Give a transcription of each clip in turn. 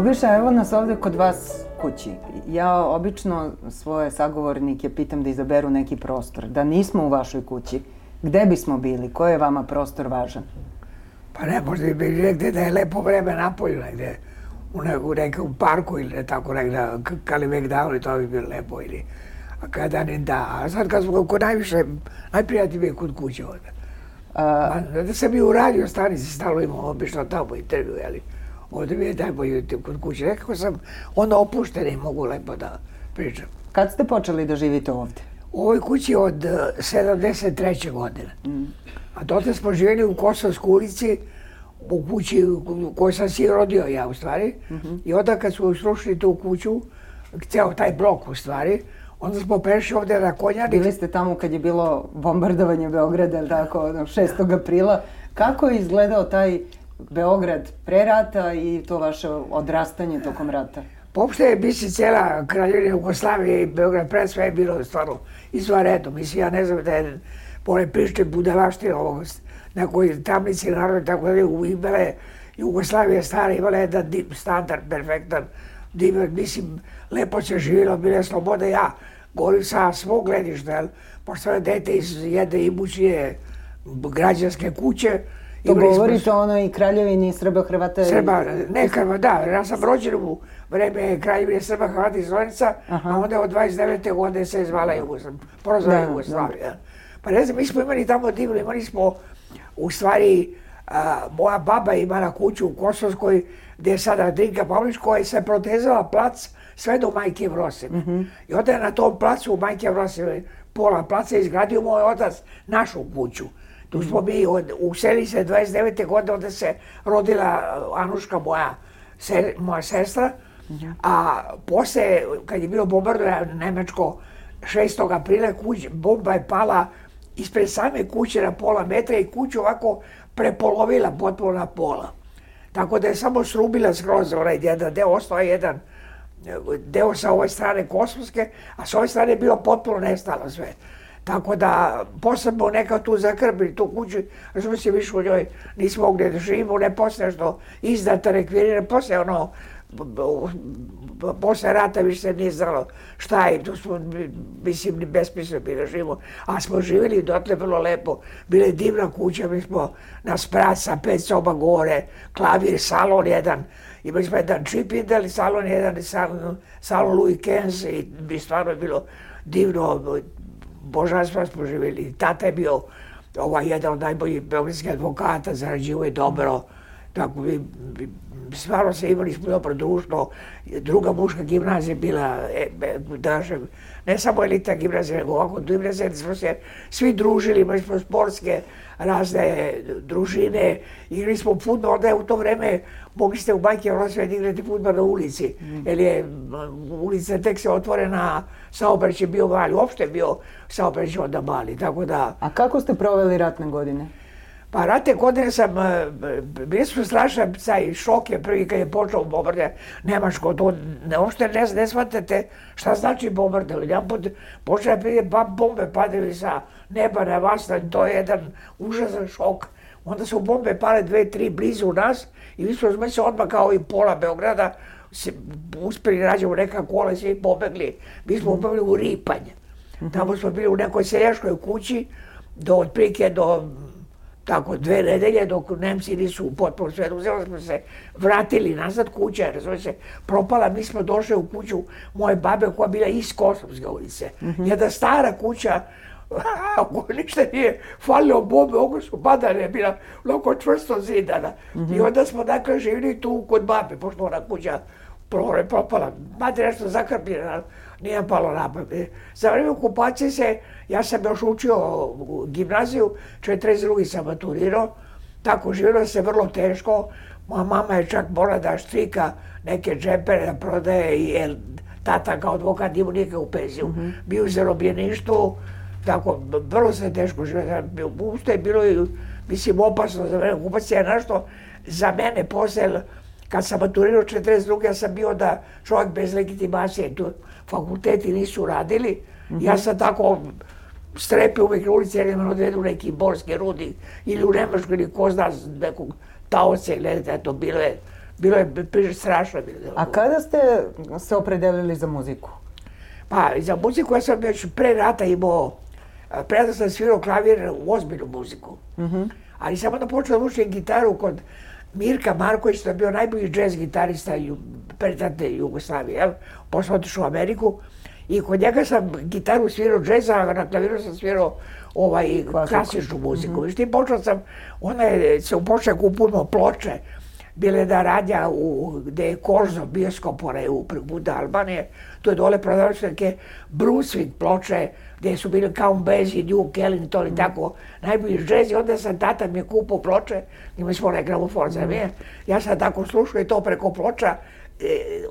Bubiša, evo nas ovde kod vas kući. Ja obično svoje sagovornike pitam da izaberu neki prostor. Da nismo u vašoj kući, gde bismo bili? Koji je vama prostor važan? Pa ne, možda bi negde da je lepo vreme napolju negde. U, ne, u nekom parku ili tako negde, Kalimegdao i to bi bilo lepo ili a kada ne da. A sad kad smo kod najviše, najprijatnije je kod kuće ovde. A, da sam i u radio stanici stalo imao obično tamo intervju, jeli. Ovde mi je najbolje kod kuće. Nekako sam opušten i mogu lepo da pričam. Kad ste počeli da živite ovde? U ovoj kući od 73. godine. Mm. A dotle smo živjeli u Kosovskoj ulici, u kući u kojoj sam si rodio ja u stvari. Mm -hmm. I onda kad smo srušili tu kuću, ceo taj blok u stvari, onda smo prešli ovde na Konjani. Bili ste tamo kad je bilo bombardovanje Beograda, tako, 6. aprila. Kako je izgledao taj Beograd pre rata i to vaše odrastanje tokom rata? Uopšte je misli cijela kraljevina Jugoslavije i Beograd pre sve je bilo stvarno izvaredno. Mislim, ja ne znam da je pole prište budalaštine ovog na koji tamnici narod tako da je imale Jugoslavije stara imala jedan standard, perfektan, divan, mislim, lepo se živjelo, bile slobode. Ja govorim sa svog gledišta, jel, pošto je dete iz jedne imućije građanske kuće, To govorite o onoj kraljevini Srba, Hrvata Srba, ne Hrvata, da. Ja sam rođen u vreme kraljevine Srba, Hrvata i Slovenica, a onda od 29. godine se zvala Jugoslavija, prozvala da, Jugoslavija. Pa ne znam, mi smo imali tamo divno, imali smo u stvari, a, moja baba imala kuću u Kosovskoj, gde je sada Drinka Pavlić, koja je se protezala plac sve do Majke Vroseve. Mm -hmm. I onda je na tom placu Majke Vroseve pola placa izgradio moj otac našu kuću. Tu smo mi, od, useli se 29. godine, onda se rodila Anuška, moja, se, moja sestra, a posle, kad je bilo bombardovanje Nemačko 6. aprila, kuć, bomba je pala ispred same kuće na pola metra i kuću ovako prepolovila potpuno na pola. Tako da je samo srubila skroz onaj jedan deo, ostao je jedan deo sa ove strane kosmovske, a sa ove strane je bilo potpuno nestalo sve. Tako da, posle smo neka tu zakrbili tu kuću, smo se više u njoj nismo mogli da živimo, ne posle što izdata rekvirira, posle ono, posle rata više se nije znalo šta je, tu smo, mislim, ni besmisno bili da živimo, a smo živjeli dotle vrlo lepo, bile je divna kuća, mi smo na sprat sa pet soba gore, klavir, salon jedan, imali smo jedan čip indel, salon jedan salon, salon Louis Kenz i bi stvarno bilo divno, božanstva smo živjeli. Tata je bio ovaj, jedan od najboljih beogradskih advokata, zarađivo je dobro. Tako bi, bi stvarno se imali smo dobro društvo. Druga muška gimnazija bila, e, da ne samo elita gimnazija, nego ovako gimnazija, smo se svi družili, imali smo sportske razne družine, igrali smo futbol, onda je u to vreme mogli ste u Bajke Rosve da igrati futbol na ulici, mm. jer je ulica tek se otvorena, saobraćaj bio mali, uopšte bio saobraćaj onda mali, tako da... A kako ste proveli ratne godine? Pa ratne godine sam, e, bili su strašan taj šok je prvi kad je počeo bombarde Nemačko, to ne, uopšte ne, ne shvatate šta znači bombarde. Jedan put počeo da prije bombe padali sa neba na vas, to je jedan užasan šok. Onda su bombe pale dve, tri blizu nas i mi smo se odmah kao i pola Beograda se uspeli nađemo neka kola i svi pobegli. Mi smo pobegli u Ripanje. Mhm. Tamo smo bili u nekoj seljaškoj kući do otprilike do tako dve nedelje dok Nemci nisu potpuno sve uzeli smo se vratili nazad kuća, razumije se, propala, mi smo došli u kuću moje babe koja bila iz Kosovske ulice. Mm -hmm. Jedna stara kuća ništa nije falilo bombe, oko su padane, bila lako čvrsto zidana. Mm -hmm. I onda smo dakle živjeli tu kod babe, pošto ona kuća prore propala. Mati nešto zakrpljena, nije palo na pamet. Za vreme okupacije se, ja sam još učio u gimnaziju, 42. sam maturirao, tako živjelo se vrlo teško. Moja mama je čak morala da štrika neke džepere da prodaje i jer tata kao advokat ima nikakvu penziju. Mm -hmm. Bio u zarobljeništvu, tako, vrlo se teško živjelo. Usto je bilo mislim, opasno za mene. Okupacija je nešto za mene posle, kad sam maturirao 42. ja sam bio da čovjek bez legitimacije, tu fakulteti nisu radili. Mm -hmm. Ja sam tako strepe uvek na ulici, jer me odvedu neki borski rudi ili u Nemačkoj ili ko zna nekog taoca ili eto, bilo je Bilo je strašno. Bilo. A kada ste se opredelili za muziku? Pa, za muziku ja sam već pre rata imao, pre rata sam svirao klavir u ozbiljnu muziku. Mm -hmm. Ali sam onda počeo da učim gitaru kod Mirka Marković, to je bio najbolji džez gitarista predate Jugoslavije, jel? Posle otišao u Ameriku i kod njega sam gitaru svirao džeza, a na klaviru sam svirao ovaj, klasičnu muziku. Mm -hmm. Međutim, počeo sam, ona je se upočeo kupuno ploče, bile da radja u, gde je Korzo, bioskop, onaj u Buda Albanije, tu je dole prodavač neke Brunswick ploče, gde su bili Count Basie, Duke Ellington i mm. tako, najbolji džez i onda sam, tata mi je kupao ploče, imali smo onaj gramofon za me, ja sam tako slušao i to preko ploča, e,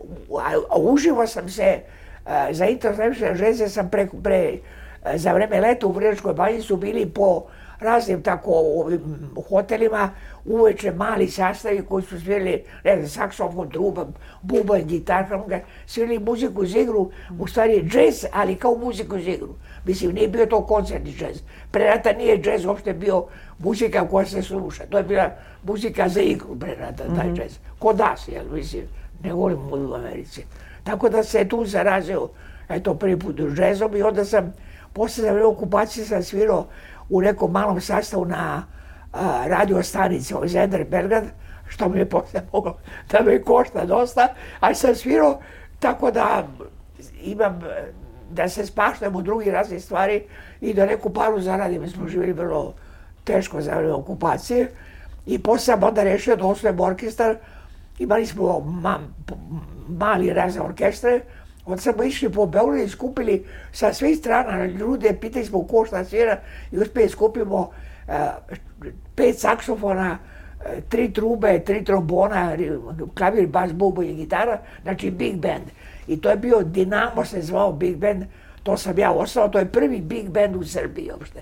a, uživo sam se, a, za internacionalne žeze sam pre, pre, za vreme leta u Vrnjačkoj banji su bili po raznim tako ovim hotelima uveče mali sastavi koji su svirali, ne znam, saksofon, truba, bubanj, gitar, svirali muziku za igru, u stvari džez, ali kao muziku za igru. Mislim, nije bio to koncertni džez. Pre rata nije džez uopšte bio muzika koja se sluša. To je bila muzika za igru pre rata, taj mm -hmm. džez. Kod nas, jel, mislim, ne volim u Americi. Tako da se tu zarazio, eto, prvi put džezom i onda sam, posle za vreme okupacije sam svirao u nekom malom sastavu na a, radio stanici ovaj Zender Belgrad, što mi je posle moglo da me košta dosta, ali sam svirao tako da imam da se spaštam u drugi razne stvari i da neku paru zaradim. Mi smo živjeli vrlo teško za vreme okupacije. I posle sam onda rešio da osnovim orkestar. Imali smo ma, mali razne orkestre. Onda smo išli po Beogradu i skupili sa svih strana ljude, pitali smo ko šta svira i uspeli skupimo uh, pet saksofona, uh, tri trube, tri trombona, klavir, bas, bubo i gitara, znači big band. I to je bio, Dinamo se zvao Big Band, to sam ja ostao, to je prvi Big Band u Srbiji uopšte.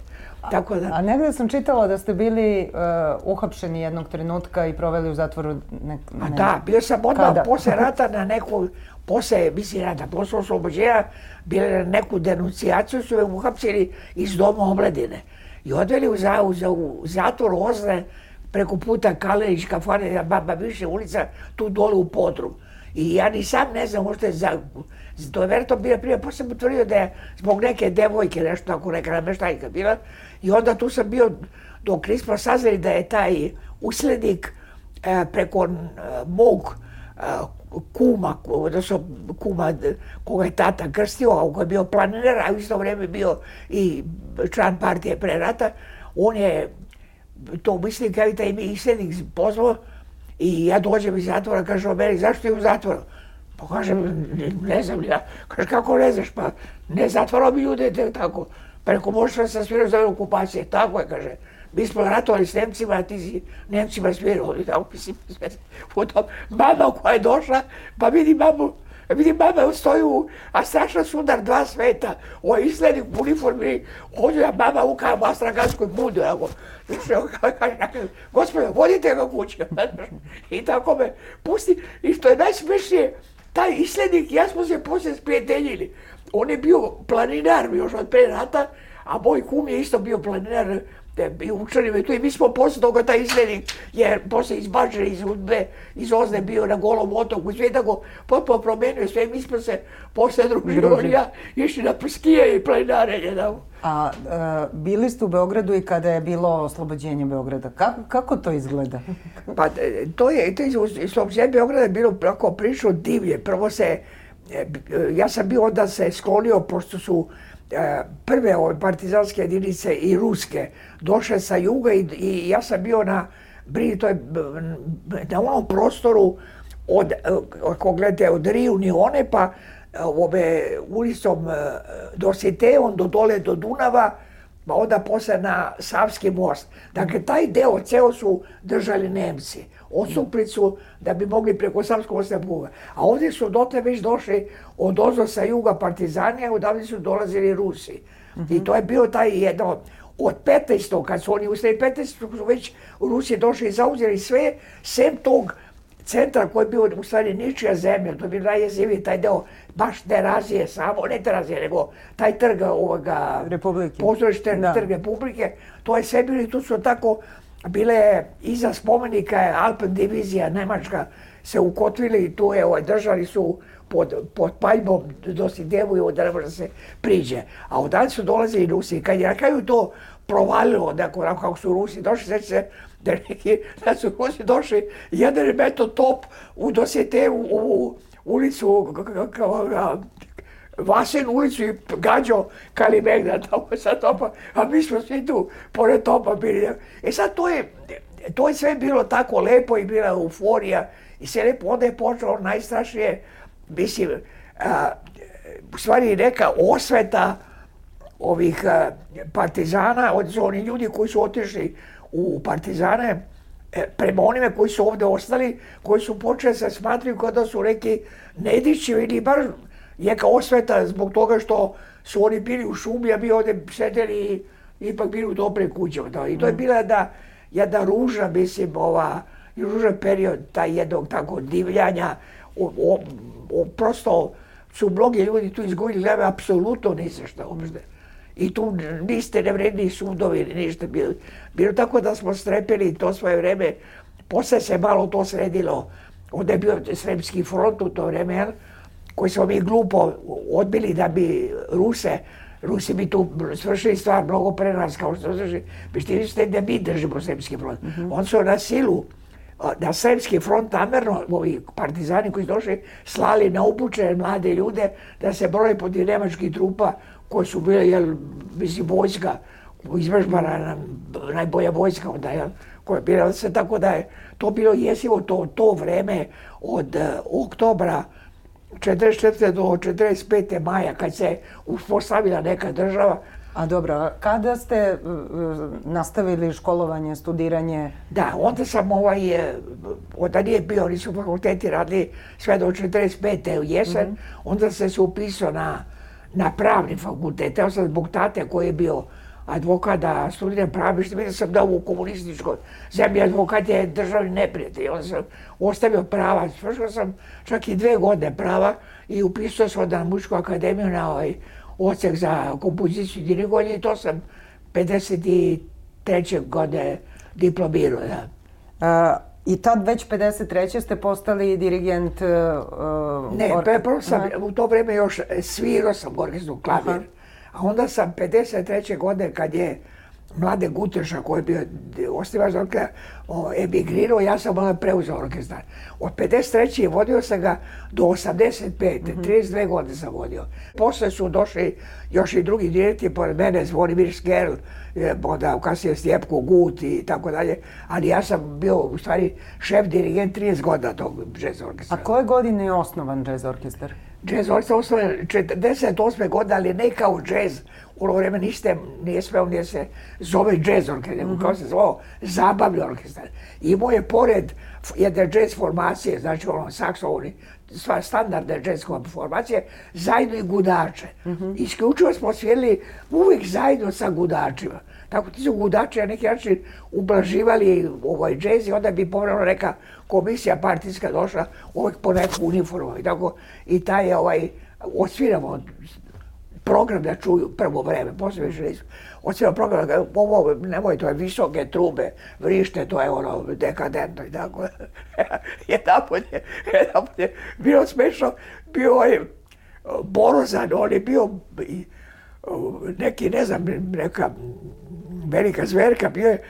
Tako da... A negde sam čitala da ste bili uh, uhapšeni jednog trenutka i proveli u zatvoru nek... Ne... A da, bio sam odmah Kada? posle rata na neku, posle, mislim, rata, posle oslobođenja, bili na neku denunciaciju, su me uhapsili iz doma omladine. I odveli u, za, u, u zatvor Ozne, preko puta Kalenić, kafane, Baba Više ulica, tu dole u podrum. I ja ni sam ne znam možda za... To je verovatno bila prije, posle sam utvrdio da je zbog neke devojke, nešto tako, neka nameštajka bila. I onda tu sam bio, dok nismo saznali da je taj uslednik e, preko e, mog e, kuma, odnosno kuma koga je tata krstio, a koji je bio planinar, a u isto vreme bio i član partije pre rata, on je to mislim kao i taj islednik pozvao I ja dođem iz zatvora, kaže on meni, zašto je u zatvoru? Pa kažem, ne, ne znam ja. Kaže, kako ne znaš? Pa ne zatvarao mi ljude te, tako. Pa reko, možeš da sam svirao za okupacije. Tako je, kaže. Mi smo ratovali s Nemcima, a ti si Nemcima svirao. I tako, mislim, potom, mama koja je došla, pa vidi mamu, vidi mama stoji u, a strašno sudar dva sveta. Ovo izgledi u uniformi, ovdje ja mama u kao astraganskoj budu, ako, gospodine, vodite ga kuće. I tako me pusti. I što je najsmešnije, taj islednik, ja smo se poslije sprijateljili. On je bio planinar još od pre rata, a moj kum je isto bio planinar i učenima tu i mi smo posle toga taj izglednik je posle izbačen iz udbe, iz ozne bio na golom otoku, sve tako potpuno promenio sve, mi smo se posle družili, on ja išli na skije i planinarenje. Da. A e, bili ste u Beogradu i kada je bilo oslobođenje Beograda. Kako, kako to izgleda? pa e, to je, to je oslobođenje Beograda je bilo prako prilično divlje. Prvo se, e, ja sam bio onda se sklonio, pošto su E, prve ove partizanske jedinice i ruske došle sa juga i, i ja sam bio na Brini, to je na onom prostoru od, ako gledate, od Riju Nione pa e, ove ulicom e, do Siteon, do dole do Dunava, pa onda posle na Savski most. Dakle, taj deo ceo su držali Nemci. Osuplicu da bi mogli preko Savskog mosta Buga. A ovdje su dotle već došli od ozo sa juga partizanija, odavde su dolazili Rusi. Mm -hmm. I to je bio taj jedno, od 15. kad su oni ustali 15. su već Rusi došli i zauzeli sve, sem tog centra koji je bio u stvari ničija zemlja, to je bio najjeziviji taj deo, baš terazije samo, ne terazije, nego taj trg ovoga, Republike. pozorište, da. trg Republike, to je sve bilo i tu su tako bile je iza spomenika je Alpen divizija Nemačka se ukotvili i tu je ovaj, držali su pod, pod paljbom do si devuju da ne može se priđe. A odalje su dolazili Rusi. Kad je na kraju to provalilo, dakle, kako su Rusi došli, sveći se da, neki, da su Rusi došli, jedan je meto top u dosjete u, u ulicu Vasen ulicu i gađao Kalimegna tamo sa topa, a mi smo svi tu pored topa bili. E sad to je, to je sve bilo tako lepo i bila euforija i sve lepo, onda je počelo najstrašnije, mislim, a, u stvari neka osveta ovih a, partizana, od oni ljudi koji su otišli u partizane, e, prema onime koji su ovde ostali, koji su počeli se smatraju kao da su neki Nedići ili bar neka osveta zbog toga što su oni bili u šumi, a mi ovde sedeli i ipak bili u dobre kuće. I to je mm. bila da jedna ružna, mislim, ova, ružan period, taj jednog tako divljanja, o, o, o, prosto su mnogi ljudi tu izgubili glave, apsolutno nisi šta uopšte. I tu niste nevredni sudovi, ništa bilo. Bilo tako da smo strepili to svoje vreme, posle se malo to sredilo. Onda je bio Sremski front u to vreme, jel? Koji smo mi glupo odbili da bi Ruse, Rusi bi tu svršili stvar mnogo pre nas, kao što znači, vi ste da mi držimo Sremski front. Mm -hmm. On su na silu na Sremski front namerno, ovi partizani koji su došli, slali na upučene mlade ljude da se broje protiv nemačkih trupa koji su bile, jel, mislim, vojska, izvežbana, najbolja vojska onda, jel, koja je bila se tako da je to bilo jesivo to, to vreme od uh, oktobra 44. do 45. maja, kad se uspostavila neka država. A dobro, kada ste uh, nastavili školovanje, studiranje? Da, onda sam ovaj, e, onda nije bio, nisu fakulteti radili sve do 45. u jesen, mm -hmm. onda sam se upisao na, na pravni fakultet. Evo sam zbog tate koji je bio advokat da studiram pravo, što mislim sam da u komunističkoj zemlji advokat je državni neprijatelj. Onda sam ostavio prava, svršao sam čak i dve godine prava i upisao sam na Mušku akademiju na ovaj ocek za kompoziciju dirigovanja i to sam 53. godine diplomirao. Da. A, I tad već 53. ste postali dirigent uh, Ne, prvo sam, u to vreme još svirao sam orkestru klavir. Aha A onda sam 53. godine kad je mlade Guteša koji je bio osnivač orkestra emigrirao, ja sam onda preuzeo orkestar. Od 53. vodio sam ga do 85. Mm -hmm. 32 godine sam vodio. Posle su došli još i drugi direkti pored mene, Zvonimir Skerl, onda kasnije Stjepko Gut i tako dalje, ali ja sam bio u stvari šef dirigent 30 godina tog jazz orkestra. A koje godine je osnovan jazz orkestar? Jazz orkestar osnovan 48. godine, ali ne kao jazz. U ono vreme nište, nije smeo nije se zove jazz orkestar, mm -hmm. kao se zvao zabavni orkestar. Imao je pored jedne jazz formacije, znači ono saksofoni, sva standardne jazz formacije, zajedno i gudače. Mm -hmm. Isključivo smo svirali uvijek zajedno sa gudačima. Tako ti su gudači na neki način ublaživali ovaj džez i onda bi povrano neka komisija partijska došla uvijek po neku uniformu. I tako i taj je ovaj, osviramo program da čuju prvo vreme, posle više nisu. Osviramo program da ovo, nemoj, to je visoke trube, vrište, to je ono dekadentno i tako. jedan put je, jedan put je bilo smešno, bio ovaj Borozan, on je bio neki, ne znam, neka velika zverka bio je.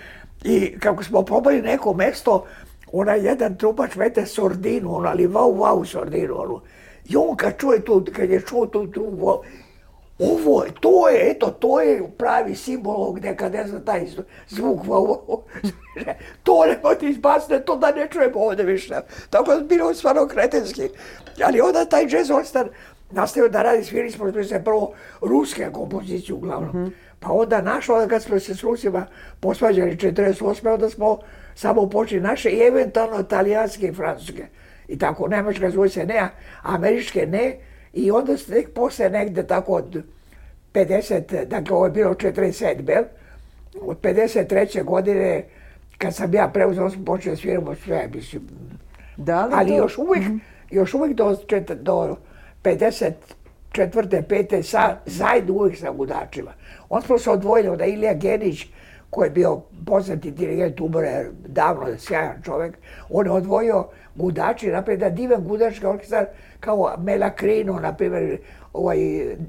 I kako smo probali neko mesto, onaj jedan trubač mete sordinu, ono, ali vau, vau sordinu, ono. I on kad čuje tu, kad je čuo tu trubu, ovo je, to je, eto, to je pravi simbol gde kad ne znam taj zvuk, vau, to ne ti izbacne, to da ne čujemo ovde više. Tako da bilo stvarno kretenski. Ali onda taj jazz ostan nastavio da radi, svirali smo se prvo ruske kompozicije uglavnom. Mm -hmm. Pa onda našo, onda kad smo se s Rusima posvađali 48. onda smo samo počeli naše i eventualno italijanske i francuske. I tako, nemačka zvoj se ne, američke ne. I onda se nek posle negde tako od 50, dakle ovo je bilo 47. Od 53. godine, kad sam ja preuzeo, smo počeli da sviramo sve, mislim. Da li Ali to? još uvijek, mm -hmm. još uvijek do, do 50 četvrte, pete, sa, zajedno uvijek sa gudačima. On smo se odvojili od Ilija Genić, koji je bio poznati dirigent umore davno, sjajan čovek, on je odvojio gudači, napred da divan gudački orkestar kao Melakrino, na primjer, ovaj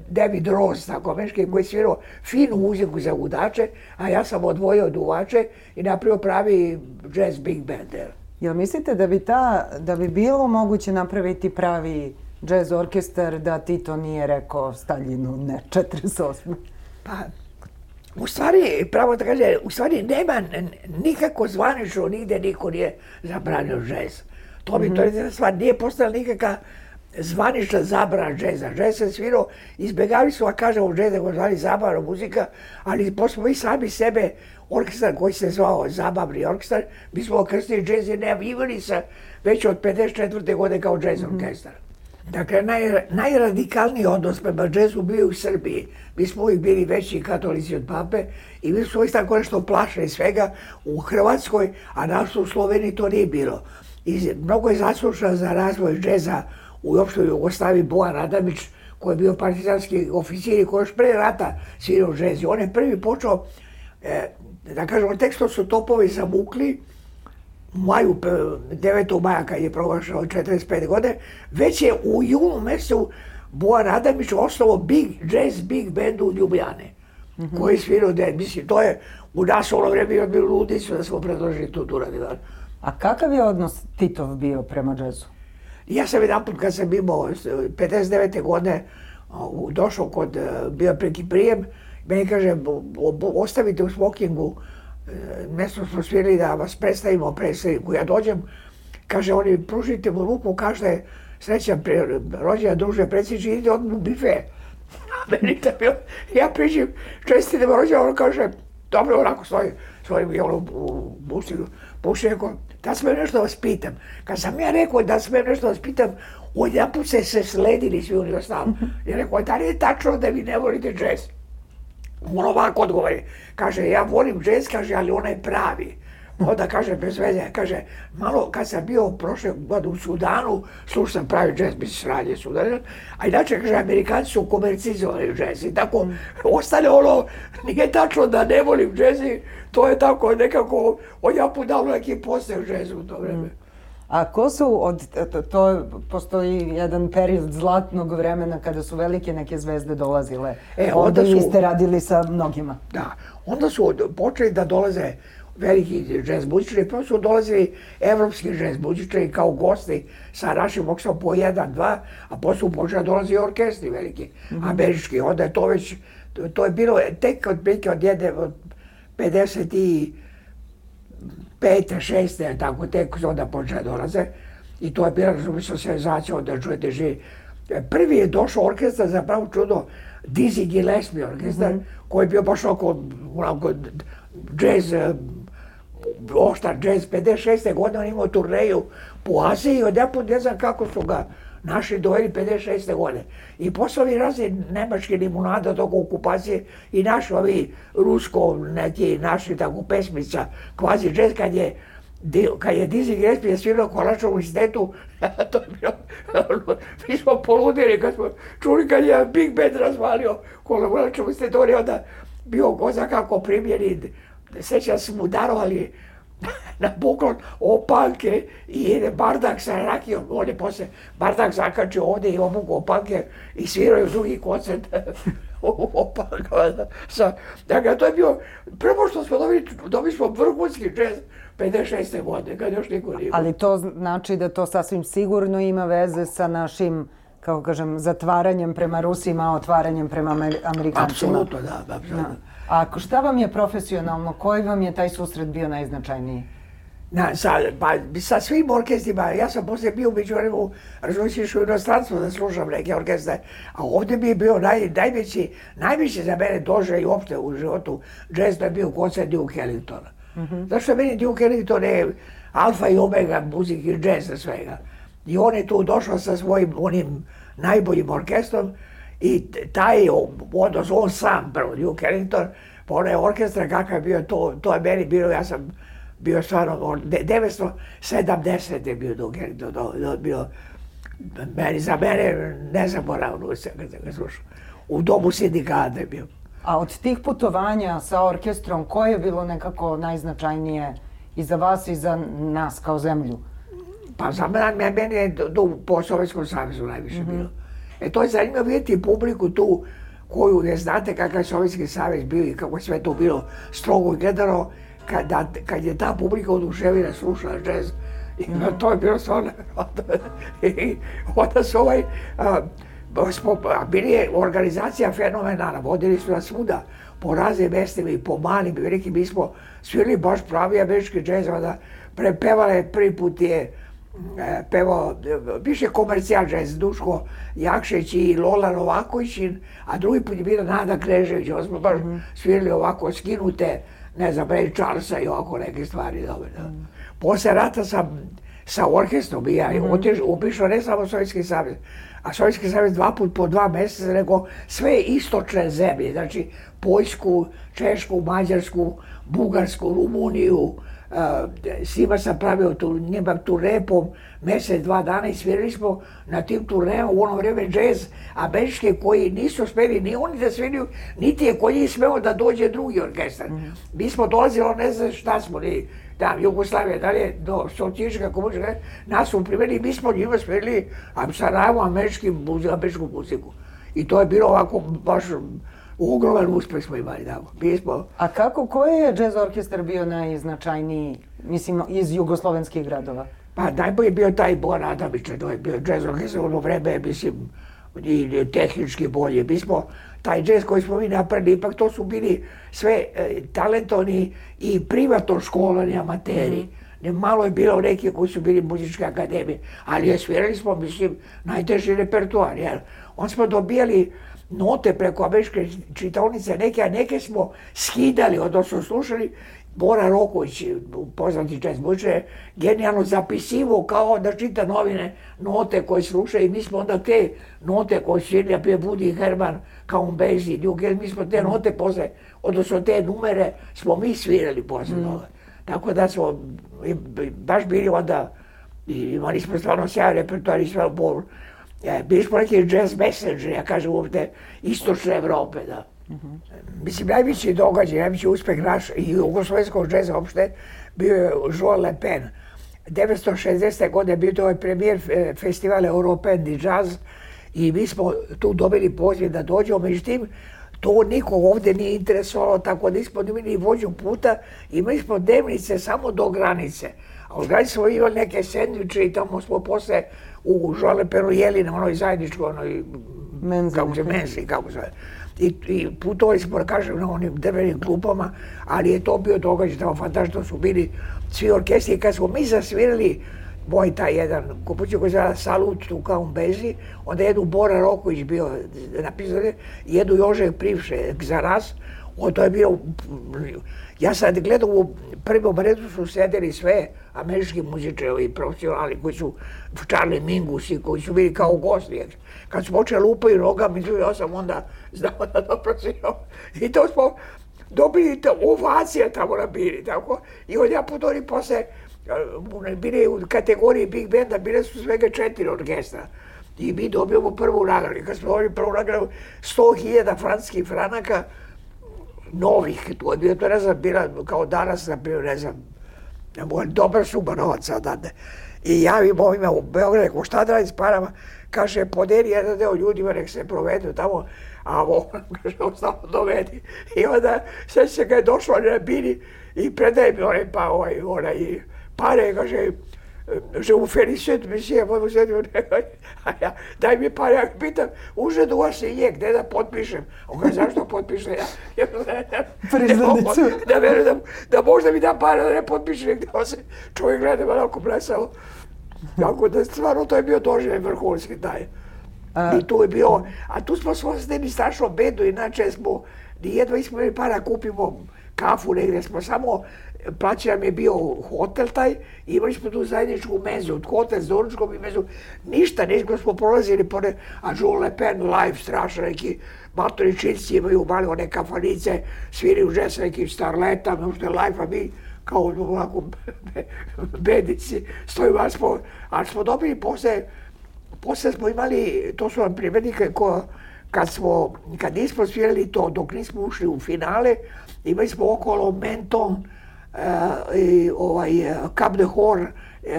David Ross, tako meški, koji je svirao finu muziku za gudače, a ja sam odvojio duvače i napravio pravi jazz big band. Jel mislite da bi, ta, da bi bilo moguće napraviti pravi jazz orkestar da Tito nije rekao Staljinu ne, 48. Pa, u stvari, pravo da kaže, u stvari nema nikako zvanično, nigde niko nije zabranio džez. To bi, mm -hmm. to je mhm. stvar, nije postala nikakva zvanična zabrana džeza. Džez se svirao, izbjegavali su, a kažemo džez, nego zvali zabavna muzika, ali posle mi sami sebe, orkestar koji se zvao Zabavni orkestar, mi smo okrstili džez i najavljivali sa već od 54. godine kao džez mhm. orkestar. Mm -hmm. Dakle, naj, najradikalniji odnos prema džezu bio u Srbiji. Mi smo uvijek bili veći katolici od pape i mi smo uvijek tako nešto plašali svega u Hrvatskoj, a nas u Sloveniji to nije bilo. I mnogo je zaslušan za razvoj džeza u opštoj Jugoslaviji Bojan Adamić, koji je bio partizanski oficir i koji još pre rata svirao džez. On je prvi počeo, e, da kažemo, tek što su topovi zamukli, maju, 9. maja kad je prošao 45 godine, već je u junu mesecu Bojan Adamić osnovo big, jazz big band u Ljubljane, mm -hmm. koji svirao da mislim, to je u nas ono vreme je bilo ludicu da smo predložili tu radi. A kakav je odnos Titov bio prema džezu? Ja sam jedan put kad sam imao 59. godine došao kod, e, bio preki prijem, meni kaže, ostavite u smokingu mesto smo svirali da vas predstavimo predstavniku. Ja dođem, kaže, oni pružite mu ruku, kaže, srećan rođena druže predsjedniče, ide odmah u bife. A meni to bilo, ja priđem, čestitam rođena, on kaže, dobro, onako stoji, svojim je ono u buštinu, puši, rekao, da smem nešto da vas pitam. Kad sam ja rekao da smem nešto da vas pitam, odjedan put se se sledili svi oni ostalo. Ja rekao, da li je tačno da vi ne volite džez? On ovako odgovori, kaže, ja volim džez, kaže, ali onaj pravi. Onda kaže, bez veze, kaže, malo kad sam bio prošle godine u Sudanu, slušao sam pravi džez, bi se sranje Sudan, a inače, kaže, Amerikanci su komercizovali džez i tako, ostane ono, nije tačno da ne volim džez to je tako nekako, on ja put neki posao džezu u to vreme. A ko su od, to, to postoji jedan period zlatnog vremena kada su velike neke zvezde dolazile. E, onda su, ste radili sa mnogima. Da, onda su počeli da dolaze veliki džez muzičari, prvo su dolazili evropski džez muzičari kao gosti sa našim oksom po jedan, dva, a posle su počeli da dolazi orkestri veliki, mm -hmm. američki. Onda je to već, to je bilo tek od, od, jedne, od 50 i pete, šeste, tako tek onda počne dolaze. I to je bila, razumiješ, senzacija da čujete živi. Prvi je došao orkestar, za pravo čudo, Dizzy Gillespie orkestar, mm -hmm. koji je bio baš oko, onako, džez, oštar džez, 56. godine on imao turneju po Aziji i odjeput ne znam kako su ga naši dojeli 56. godine. I poslali razni nemačke limunade toko okupacije i naši ovi rusko, neki naši tako pesmica, kvazi džez, kad je kad je Dizzy Gillespie svirao Kolačovu universitetu, to je bilo, mi smo poludili kad smo čuli kad je Big Band razvalio Kolačovu universitetu, on je onda bio goza kako primjeri, sećam se mu darovali na poklon opanke i jede bardak sa rakijom. On je posle bardak zakačio ovde i obuku opanke i sviraju drugi koncert opanka. Sa, dakle, to je bio, prvo što smo dobili, dobili smo vrhunski džez 56. godine, kad još niko nije. Ali to znači da to sasvim sigurno ima veze sa našim kako kažem, zatvaranjem prema Rusima, otvaranjem prema Amerikancima. Apsolutno, da, apsolutno. Da. A šta vam je profesionalno, koji vam je taj susret bio najznačajniji? Na, sa, pa, sa svim orkestrima, ja sam posle bio među vremenu, razumiješ, u inostranstvu da slušam neke orkestre, a ovde mi je bio naj, najveći, najveći za mene dožaj uopšte u životu jazz da je bio koncert Duke Ellingtona. Mm -hmm. Zašto meni Duke Ellington je alfa i omega muzike i džeza svega. I on je tu došao sa svojim onim najboljim orkestrom i taj odnos, on sam prvo, Duke Ellington, pa onaj orkestra kakav je bio, to, to je meni bilo, ja sam bio stvarno, 970 je bio Duke Ellington, to, to bio, meni, za mene nezaboravno kad ga slušao. U domu sindikata je bio. A od tih putovanja sa orkestrom, koje je bilo nekako najznačajnije i za vas i za nas kao zemlju? Pa za mene, meni je tu po Sovjetskom savezu najviše mm -hmm. bilo. E to je zanimljivo vidjeti publiku tu koju ne znate kakav je Sovjetski savez bio i kako je sve to bilo strogo gledano, kad, kad je ta publika oduševila slušala džez, i mm. to je bilo stvarno, i onda su ovaj, a, smo, bili je organizacija fenomenalna, vodili su nas svuda, po raznim mestima i po malim i velikim, mi smo svirali baš pravi američki džez, onda prepevale prvi put je e, pevao više komercijal džez, Duško Jakšić i Lola Novaković, a drugi put je bila Nada Krežević, onda smo baš -hmm. svirali ovako skinute, ne znam, Ray Charlesa i ovako neke stvari, dobro, da. Mm. Posle rata sam sa orkestrom i ja mm -hmm. otiš, upišao ne samo Sovjetski savez, a Sovjetski savez dva put po dva meseca, nego sve istočne zemlje, znači Poljsku, Češku, Mađarsku, Bugarsku, Rumuniju, svima sam pravio tu, njima tu repom, mesec, dva dana i svirali smo na tim turnejama u ono vreme džez američke koji nisu smeli ni oni da sviraju, niti je koji smeo da dođe drugi orkestar. Mm. Mi smo dolazili, ne znam šta smo, ni, da, Jugoslavija, da li je do socijalistička komunistička, nas su primili, mi smo njima svirali Sarajevo američki, američku muziku. I to je bilo ovako baš ogroman uspeh smo imali tamo. Mi smo... A kako, koji je džez orkestar bio najznačajniji, mislim, iz jugoslovenskih gradova? Pa najbolji je bio taj Bor Adamić, to je bio džez orkestar, ono vreme, mislim, i tehnički bolje. Mi smo, taj džez koji smo mi napravili, ipak to su bili sve e, talentovni i privatno školani amateri. Mm Ne, malo je bilo neki koji su bili muzičke akademije, ali je svirali smo, mislim, najteži repertoar, jer on smo dobijali note preko američke čitaonice neke, a neke smo skidali, odnosno slušali. Bora Roković, poznati čest muče, genijalno zapisivo kao da čita novine, note koje sluša i mi smo onda te note koje svirali, prije Budi Herman, kao Bezi, Newgel, mi smo te mm. note posle, odnosno te numere smo mi svirali posle mm. toga. Tako da smo baš bili onda, imali smo stvarno sjajan repertoar i sve bol, Ja, smo neki jazz messenger, ja kažem uopšte, istočne Evrope, da. Mm -hmm. Mislim, najveći događaj, najveći uspeh naš i jugoslovenskog džeza uopšte bio je Joel Le Pen. 1960. godine bio to ovaj premijer festival European di Jazz i mi smo tu dobili poziv da dođemo, međutim, to niko ovde nije interesovalo, tako da nismo imali vođu puta, imali smo dnevnice samo do granice. A u granici smo imali neke sendviče i tamo smo posle u Žolepenu jeli na onoj zajedničkoj, onoj, menzi, kako se menzi, kako se I, i putovali smo, da kažem, na onim drvenim klupama, ali je to bio događaj, tamo fantastično su bili svi orkestri. Kad smo mi zasvirali moj taj jedan kupuću koji zvala Salut tu kao Bezi, onda jedu Bora Roković bio napisao, jedu Jožek Privše za nas, on to je bio, ja sad gledam u prvom redu su sedeli sve američki muzičari i profesionalni koji su Charlie Mingus i koji su bili kao gosti. Kad su počeli lupaju nogama, ja sam onda znao da dobro svirao. I to smo dobili to, ovacija tamo na bili, tako. I ja putori posle, bili u kategoriji Big Banda, bile su svega četiri orkestra. I mi dobijemo prvu nagradu. Kad smo dobili prvu nagradu, 100.000 franskih franaka, novih, to je bila kao danas, na primjer, ne znam, dobra suma novaca dade. I javim ovima u Beogradu, šta da radi s parama, kaže, podeli jedan deo ljudima, nek se provedu tamo, a ovo, kaže, ostalo dovedi. I onda, sve se ga je došlo na bini i predaje mi onaj, pa, ovaj, onaj, pare, kaže, je vous félicite, monsieur, vous êtes a ja, daj mi pare, ja pitam, uže da uvaš i je, gde da potpišem? On kaže, zašto potpišem ja? ja Priznanicu. Da, verujem da, da možda mi da pare da ne potpišem, gde on se čovjek gleda onako plesao. Tako da stvarno to je bio doživljaj vrhunski taj. A, I tu je bio, a tu smo svojsteni strašno bedu, inače smo, nijedva ismo imali para kupimo kafu negdje, smo samo plaća nam je bio hotel taj, imali smo tu zajedničku mezu, od hotel s doručkom i mezu, ništa, nismo smo prolazili pored, a Jean Le Pen live, strašno neki matoričinci imaju mali one kafanice, sviri u džes nekim starletama, ušte live, a mi kao ovako bedici, stojimo, ali smo, ali smo dobili posle, posle smo imali, to su vam privednike ko, kad smo, kad nismo svirali to, dok nismo ušli u finale, imali smo okolo Menton, i ovaj, Cap de Hor,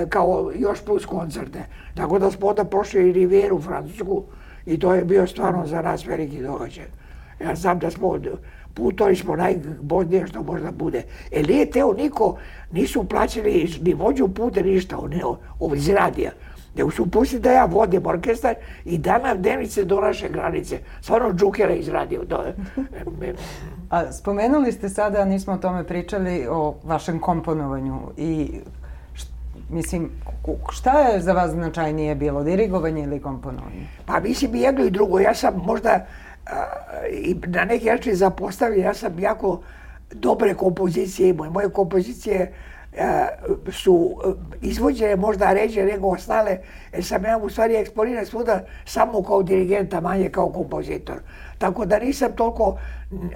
kao još plus koncerte. Tako da smo onda prošli i Rivijeru Francusku i to je bio stvarno za nas veliki događaj. Ja znam da smo putovali smo najbolje što možda bude. E nije teo niko, nisu plaćali ni vođu puta ništa, ne, ovo iz radija. Nego su pustili da ja vodim orkestar i da nam dnevnice do naše granice. Stvarno džukera izradio. Do, A spomenuli ste sada, nismo o tome pričali, o vašem komponovanju i Mislim, šta je za vas značajnije bilo, dirigovanje ili komponovanje? Pa mislim i jedno i drugo. Ja sam možda i na neki način zapostavljen. Ja sam jako dobre kompozicije imao. Moje kompozicije su izvođene možda ređe nego ostale, jer sam ja u stvari eksponiran svuda samo kao dirigenta, manje kao kompozitor. Tako da nisam toliko,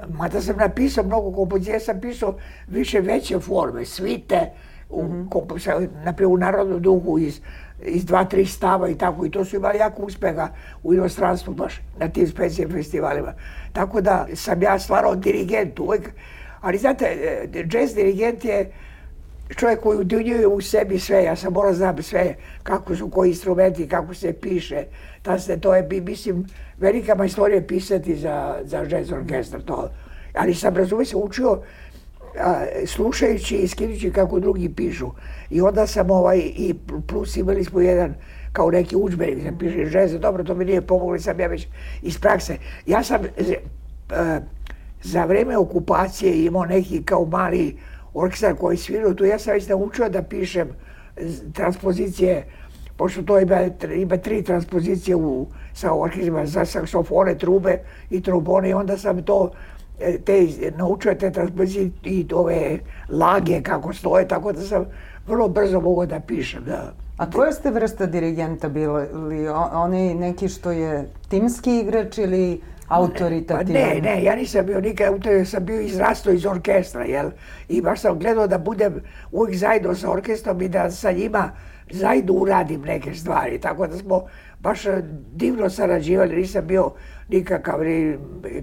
mada sam napisao mnogo kompozicija, sam pisao više veće forme, svite, u, mm -hmm. u narodnom duhu iz iz dva, tri stava i tako. I to su imali jako uspeha u inostranstvu baš na tim specijalnim festivalima. Tako da sam ja stvarao dirigent uvek. Ali znate, jazz dirigent je čovjek koji udinjuje u sebi sve. Ja sam morao znam sve kako su koji instrumenti, kako se piše. Ta se, to je, mislim, velika majstorija pisati za, za jazz orkestar. To. Ali sam, razumijem se, učio a, slušajući i skinujući kako drugi pišu. I onda sam ovaj, i plus imali smo jedan kao neki učbenik, sam piše žeze, dobro, to mi nije pomoglo, sam ja već iz prakse. Ja sam a, za vreme okupacije imao neki kao mali orkestar koji svirao tu, ja sam već naučio da pišem transpozicije, pošto to ima, ima tri transpozicije u, sa orkestrima za saksofone, trube i trombone i onda sam to E, te, naučio te transpozicije i ove lage kako stoje, tako da sam vrlo brzo mogao da pišem. Da. A koja ste vrsta dirigenta bili? Oni neki što je timski igrač ili autoritativan? Pa ne, ne, ja nisam bio nikad autor, ja sam bio izrasto iz orkestra, jel? I baš sam gledao da budem uvijek zajedno sa orkestrom i da sa njima zajedno uradim neke stvari. Tako da smo baš divno sarađivali, nisam bio nikakav,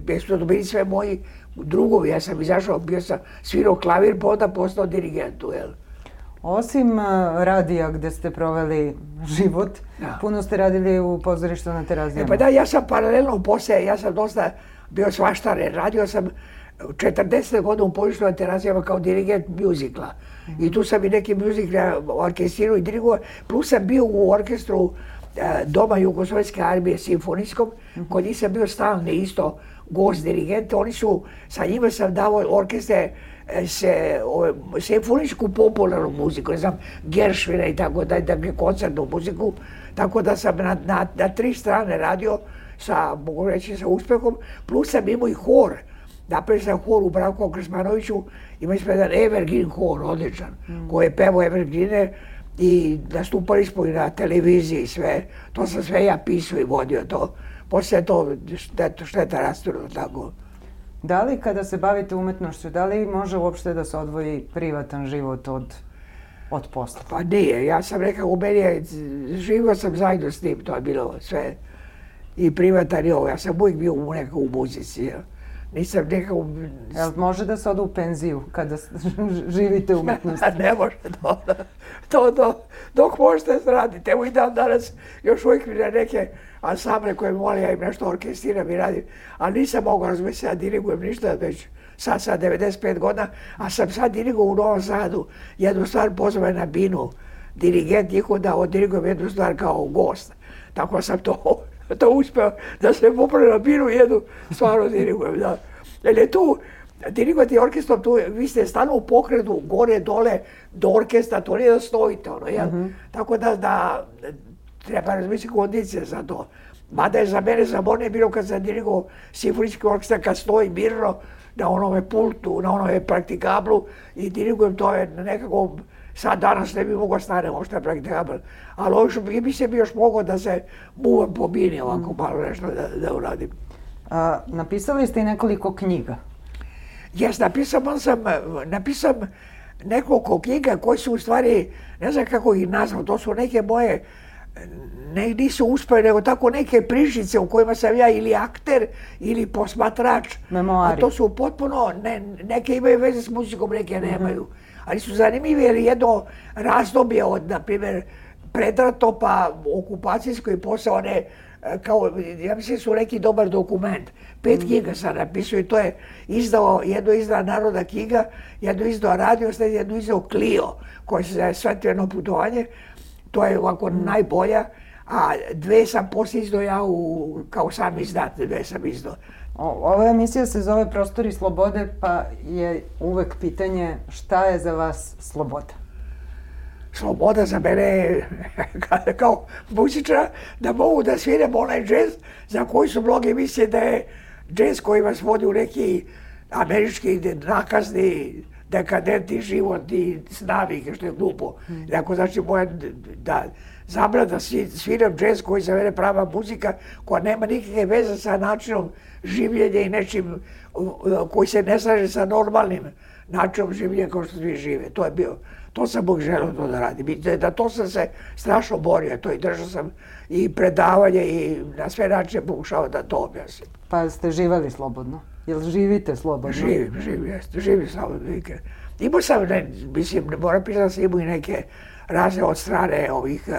jer su to bili sve moji drugovi. Ja sam izašao, bio sam svirao klavir, pa onda postao dirigentu, jel? Osim uh, radija gde ste proveli život, da. puno ste radili u pozorištu na terazijama. E, pa da, ja sam paralelno posle, ja sam dosta bio svaštare. Radio sam 40 godina u pozorištu na terazijama kao dirigent mjuzikla. Mm -hmm. I tu sam i neki mjuzikle orkestirao i dirigovao. Plus sam bio u orkestru uh, Doma Jugoslovenske armije simfonijskom, mm -hmm. koji nisam bio stalni isto gost dirigent. Oni su, sa njima sam davao orkestre e, se, ove, simfoničku popularnu muziku, ne znam, Gershwina i tako da, dakle, koncertnu muziku. Tako da sam na, na, na tri strane radio sa, mogu reći, sa uspehom, plus sam imao i hor. Napravio sam hor u Branku Krsmanoviću, imali smo jedan Evergreen hor, odličan, mm. koji je pevo Evergreene, i nastupali smo i na televiziji sve. To sam sve ja pisao i vodio to. Poslije to šteta, rasturno tako. Da li kada se bavite umetnošću, da li može uopšte da se odvoji privatan život od, od posla? Pa nije, ja sam rekao, u meni je, živo sam zajedno s njim, to je bilo sve. I privatan i ovo, ja sam uvijek bio u nekako u muzici. Ja nisam nekako... Jel može da se ode u penziju kada živite umetnosti? ne može to. To, to, dok možete raditi. Evo i dan danas još uvijek mi neke ansamble koje moli, ja im nešto orkestiram i radim. Ali nisam mogao razmisliti, ja dirigujem ništa već sad sa 95 godina, a sam sad dirigao u Novom Sadu jednu stvar pozove na binu. Dirigent njihov da odirigujem jednu stvar kao gost. Tako sam to to uspeo da se popravi na binu jednu stvarno dirigujem. Da. Jer je tu, dirigujete orkestrom, tu, vi ste stalno u pokretu, gore, dole, do orkestra, to nije da stojite, ono, jel? Mm -hmm. Tako da, da treba razmisliti kondicije za to. Mada je za mene zaborne bilo kad sam dirigovao simfonički orkestar, kad stoji mirno na onome pultu, na onome praktikablu i dirigujem to je nekako sad danas ne bi mogao stane uopšte praktikabel. Ali ovo što bi se bi još mogao da se muvam po bini ovako malo nešto da, da uradim. A, napisali ste i nekoliko knjiga. Jes, napisao sam, napisao nekoliko knjiga koje su u stvari, ne znam kako ih nazvam, to su neke moje ne, nisu uspeli, nego tako neke pričice u kojima sam ja ili akter ili posmatrač. Memoari. A to su potpuno, ne, neke imaju veze s muzikom, neke nemaju. Ali su zanimljivi jer jedno razdoblje od, na primjer, predrato pa okupacijsko i posle one e, kao, ja mislim su neki dobar dokument. Pet knjiga sam napisao i to je izdao, jedno izdao Narodna knjiga, jedno izdao Radio, sad jedno izdao Clio, koji se zove Svetveno putovanje. To je ovako najbolja. A dve sam poslije izdao ja u, kao sam izdat, dve sam izdao. Ova emisija se zove Prostori slobode, pa je uvek pitanje šta je za vas sloboda? sloboda za mene je ka- kao muzičara da mogu da sviram onaj džez za koji su mnogi misle da je džez koji vas vodi u neki američki nakazni dekadentni život i navike, što je glupo. Ako znači moja da zabra da svi- sviram džez koji za mene prava muzika koja nema nikakve veze sa načinom življenja i nečim koji se ne slaže sa normalnim načinom življenja kao što svi žive. To je bio, to sam Bog želeo to da radim. I da, da to sam se strašno borio, to i držao sam i predavanje i na sve načine pokušao da to objasnim. Pa ste živali slobodno? Jel živite slobodno? Živim, živim, jeste, živim samo vike. Imao sam, ne, mislim, ne moram pisati da sam imao i neke razne od strane ovih uh,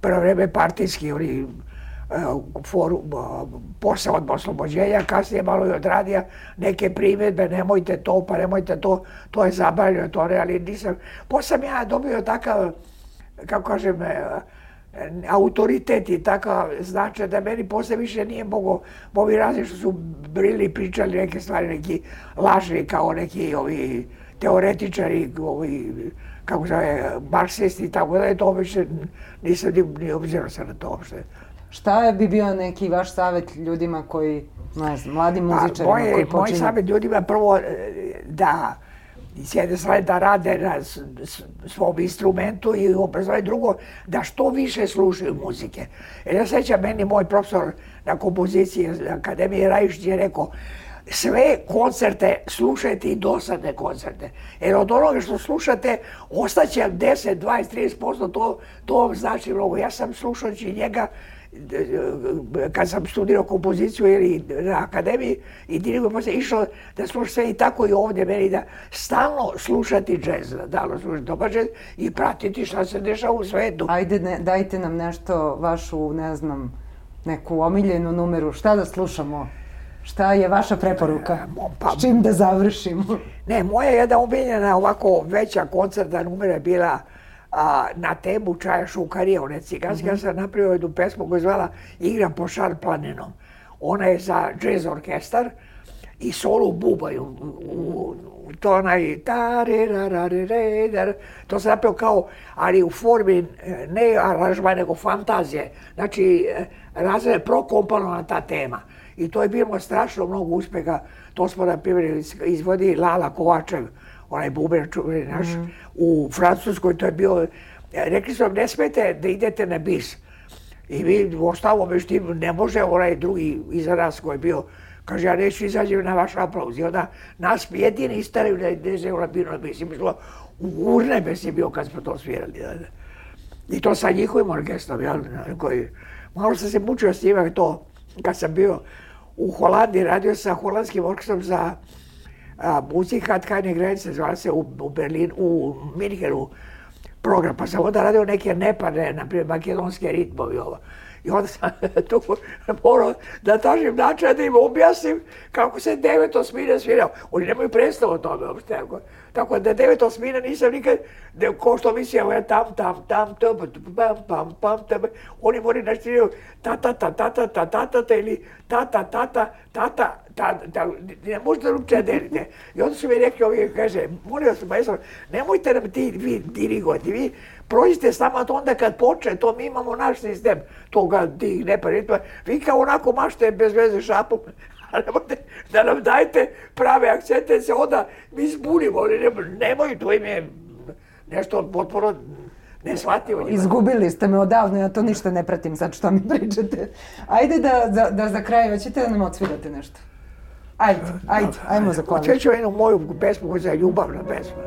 prvo vreme partijskih, oni uh, forum, uh, posle od oslobođenja, kasnije malo i od radija, neke primjedbe, nemojte to, pa nemojte to, to je zabavljeno, to ne, ali nisam. Posle sam ja dobio takav, kako kažem, autoritet i takav značaj da meni posle više nije mogo, ovi razni što su brili pričali neke stvari, neki lažni kao neki ovi teoretičari, ovi, kako zove, marksisti i tako da je to više nisam ni, ni obzirao se na to uopšte. Šta bi bio neki vaš savjet ljudima koji, ne znam, mladim Pa, muzičarima koji moj počinju? savjet ljudima prvo e, da s jedne strane da rade na svom instrumentu i obrazovanje drugo da što više slušaju muzike. Jer ja sećam meni moj profesor na kompoziciji na Akademije Rajišić je rekao sve koncerte slušajte i dosadne koncerte. Jer od onoga što slušate ostaće vam 10, 20, 30%, to, to vam znači mnogo. Ja sam slušajući njega kad sam studirao kompoziciju ili na akademiji i dirigo posle išao da slušam sve i tako i ovdje meni da stalno slušati džez, da stalno slušati dobar džez i pratiti šta se dešava u svetu. Ajde, ne, dajte nam nešto, vašu, ne znam, neku omiljenu numeru, šta da slušamo? Šta je vaša preporuka? Pa- S čim da završimo? Ne, moja jedna omiljena ovako veća koncertna numera je bila a, na temu Čaja Šukarija, one ciganske. Ja sam napravio jednu pesmu koju je zvala Igram po šar planinom. Ona je za džez orkestar i solo u bubaju. U, u, to onaj ta re ra ra re re dar. To sam napravio kao, ali u formi e, ne aranžma, nego fantazije. Znači, e, razred prokomponovana ta tema. I to je bilo strašno mnogo uspeha. To smo, na primjer, iz- izvodi Lala Kovačev, onaj buber čuveni naš, u Francuskoj. To je bio, rekli su vam, ne smete da idete na bis. I mi ostalo međutim, ne može onaj drugi iza nas koji je bio, kaže, ja neću izađem na vaš aplauz. I onda nas jedini istaraju da ne znaju na binu na bis. I mi smo u urnebes je bio kad smo to svirali. Da, da. I to sa njihovim orkestrom, jel, koji, malo sam se mučio s njima to, kad sam bio u Holandiji, radio sa holandskim orkestrom za a, Muzikat Keine Grenze, zvala se u, u Berlinu, u Minhenu program, pa sam onda radio neke nepane, na primjer makedonske ritmovi ovo. I onda sam tu morao da tražim način da im objasnim kako se devet osmina svira. Oni nemaju predstavu o tome uopšte. Tako, da devet osmina nisam nikad, da, ko što mislim, evo ja tam, tam, tam, tam, pam, pam, pam, tam, oni moraju da sviraju ta, ta, ta, ta, ta, ta, ta, ta, ta, ili ta, ta, ta, ta, ta, ta, ta, ta, ne možete drugčije delite. I onda su mi rekli ovi, kaže, molim vas, maestro, nemojte nam ti, vi dirigovati, vi prođite s nama to onda kad počne, to mi imamo naš sistem toga, tih neparitma, vi kao onako mašte bez veze šapom, a nemojte da nam dajete prave akcente, se onda mi zbunimo, nemoj, to im je nešto potpuno neshvatljivo. Izgubili ste me odavno, ja to ništa ne pratim sad što mi pričate. Ajde da, da, da za kraj, hoćete da nam odsvirate nešto? Ajde, ajde, ajmo za klavir. Oćeću jednu moju pesmu koja je ljubavna pesma.